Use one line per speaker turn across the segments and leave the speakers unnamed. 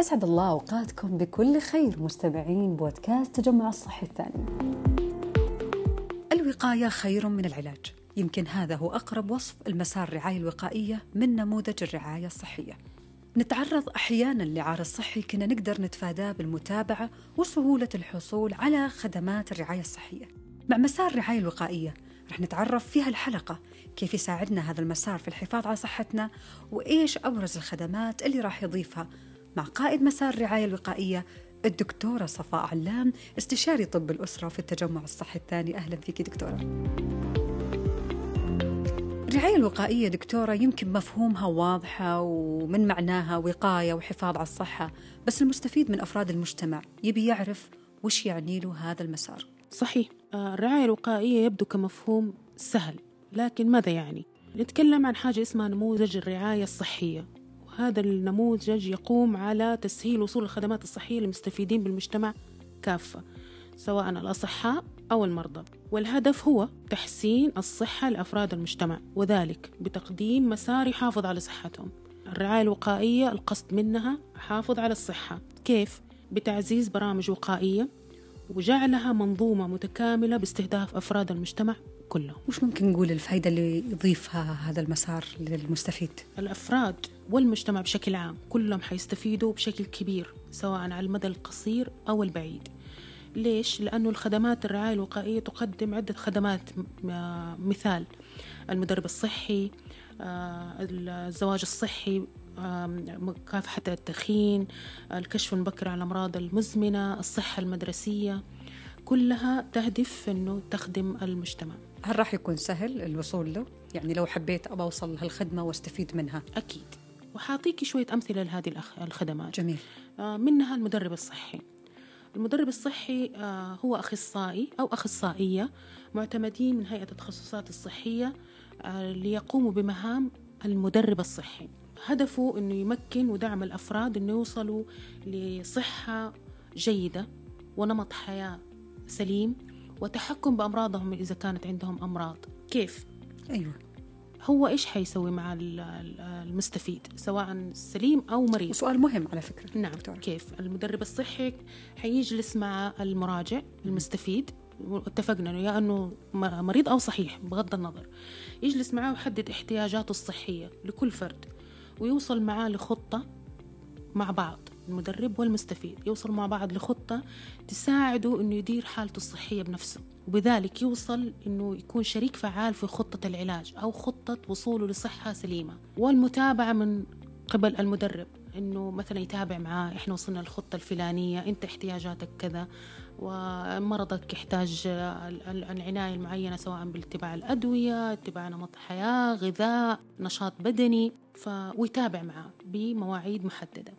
أسعد الله أوقاتكم بكل خير مستمعين بودكاست تجمع الصحي الثاني. الوقاية خير من العلاج. يمكن هذا هو أقرب وصف المسار الرعاية الوقائية من نموذج الرعاية الصحية. نتعرض أحيانا لعار الصحي كنا نقدر نتفاداه بالمتابعة وسهولة الحصول على خدمات الرعاية الصحية. مع مسار الرعاية الوقائية رح نتعرف في هالحلقة كيف يساعدنا هذا المسار في الحفاظ على صحتنا وإيش أبرز الخدمات اللي راح يضيفها مع قائد مسار الرعاية الوقائية الدكتورة صفاء علام استشاري طب الأسرة في التجمع الصحي الثاني. أهلا فيك دكتورة. الرعاية الوقائية دكتورة يمكن مفهومها واضحة ومن معناها وقاية وحفاظ على الصحة بس المستفيد من أفراد المجتمع يبي يعرف وش يعني له هذا المسار.
صحيح. آه، الرعاية الوقائية يبدو كمفهوم سهل لكن ماذا يعني؟ نتكلم عن حاجة اسمها نموذج الرعاية الصحية. وهذا النموذج يقوم على تسهيل وصول الخدمات الصحية للمستفيدين بالمجتمع كافة سواء الأصحاء أو المرضى. والهدف هو تحسين الصحة لأفراد المجتمع وذلك بتقديم مسار يحافظ على صحتهم. الرعاية الوقائية القصد منها حافظ على الصحة. كيف؟ بتعزيز برامج وقائية وجعلها منظومة متكاملة باستهداف أفراد المجتمع. كلهم
وش ممكن نقول الفائدة اللي يضيفها هذا المسار للمستفيد؟
الأفراد والمجتمع بشكل عام كلهم حيستفيدوا بشكل كبير سواء على المدى القصير أو البعيد ليش؟ لأنه الخدمات الرعاية الوقائية تقدم عدة خدمات مثال المدرب الصحي الزواج الصحي مكافحة التدخين الكشف المبكر عن الأمراض المزمنة الصحة المدرسية كلها تهدف أنه تخدم المجتمع
هل راح يكون سهل الوصول له؟ يعني لو حبيت أبى أوصل لهالخدمة وأستفيد منها.
أكيد. وحاعطيكي شوية أمثلة لهذه الخدمات.
جميل.
منها المدرب الصحي. المدرب الصحي هو أخصائي أو أخصائية معتمدين من هيئة التخصصات الصحية ليقوموا بمهام المدرب الصحي. هدفه أنه يمكن ودعم الأفراد أنه يوصلوا لصحة جيدة ونمط حياة سليم وتحكم بأمراضهم إذا كانت عندهم أمراض. كيف؟
أيوة.
هو إيش حيسوي مع المستفيد؟ سواء سليم أو مريض.
وسؤال مهم على فكرة.
نعم. دكتورة. كيف؟ المدرب الصحي حيجلس مع المراجع المستفيد. اتفقنا إنه يا إنه مريض أو صحيح بغض النظر. يجلس معاه ويحدد احتياجاته الصحية لكل فرد ويوصل معاه لخطة مع بعض. المدرب والمستفيد يوصل مع بعض لخطة تساعده أنه يدير حالته الصحية بنفسه وبذلك يوصل أنه يكون شريك فعال في خطة العلاج أو خطة وصوله لصحة سليمة. والمتابعة من قبل المدرب إنه مثلا يتابع معاه إحنا وصلنا للخطة الفلانية أنت احتياجاتك كذا ومرضك يحتاج العناية المعينة سواء باتباع الأدوية اتباع نمط حياة غذاء نشاط بدني ف... ويتابع معاه بمواعيد محددة.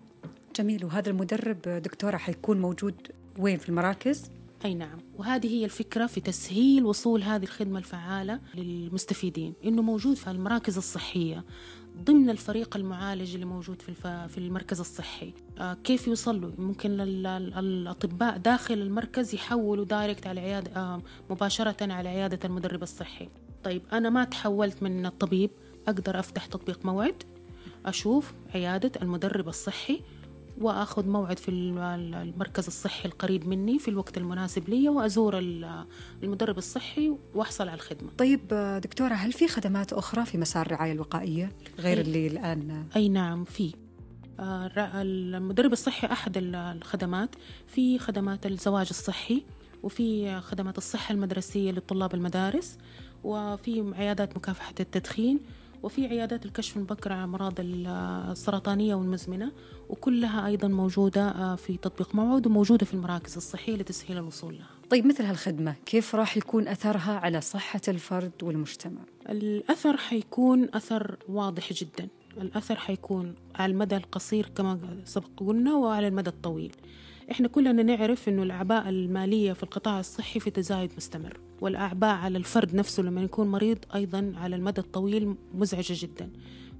جميل. وهذا المدرب دكتورة حيكون موجود وين؟ في المراكز؟
أي نعم. وهذه هي الفكرة في تسهيل وصول هذه الخدمة الفعالة للمستفيدين إنه موجود في المراكز الصحية ضمن الفريق المعالج اللي موجود في في المركز الصحي. آه كيف يوصلوا؟ ممكن الأطباء داخل المركز يحولوا دايركت على عيادة آه مباشرة على عيادة المدرب الصحي. طيب أنا ما تحولت من الطبيب أقدر أفتح تطبيق موعد أشوف عيادة المدرب الصحي وأخذ موعد في المركز الصحي القريب مني في الوقت المناسب لي وأزور المدرب الصحي وأحصل على الخدمة.
طيب دكتورة هل في خدمات أخرى في مسار الرعاية الوقائية غير أي اللي الآن؟
أي نعم في. المدرب الصحي أحد الخدمات. في خدمات الزواج الصحي وفي خدمات الصحة المدرسية لطلاب المدارس وفي عيادات مكافحة التدخين وفي عيادات الكشف المبكر عن الأمراض السرطانية والمزمنة وكلها أيضا موجودة في تطبيق موعد وموجودة في المراكز الصحية لتسهيل الوصول لها.
طيب مثل هالخدمة كيف راح يكون أثرها على صحة الفرد والمجتمع؟
الأثر حيكون أثر واضح جدا. الأثر حيكون على المدى القصير كما سبق قلنا وعلى المدى الطويل. إحنا كلنا نعرف إنه الأعباء المالية في القطاع الصحي في تزايد مستمر والأعباء على الفرد نفسه لما يكون مريض أيضا على المدى الطويل مزعجة جدا.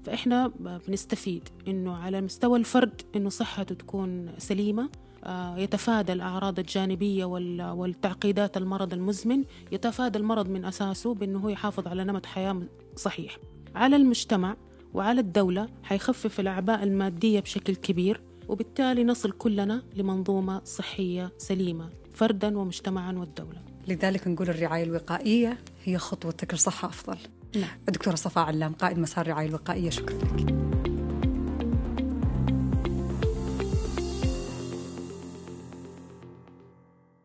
فإحنا بنستفيد إنه على مستوى الفرد إنه صحته تكون سليمة يتفادى الأعراض الجانبية والتعقيدات المرض المزمن يتفادى المرض من أساسه بأنه هو يحافظ على نمط حياة صحيح. على المجتمع وعلى الدولة حيخفف الأعباء المادية بشكل كبير وبالتالي نصل كلنا لمنظومة صحية سليمة فردا ومجتمعا والدولة.
لذلك نقول الرعاية الوقائية هي خطوتك لصحة أفضل.
نعم.
الدكتورة صفاء علام قائد مسار الرعاية الوقائية شكرا لك.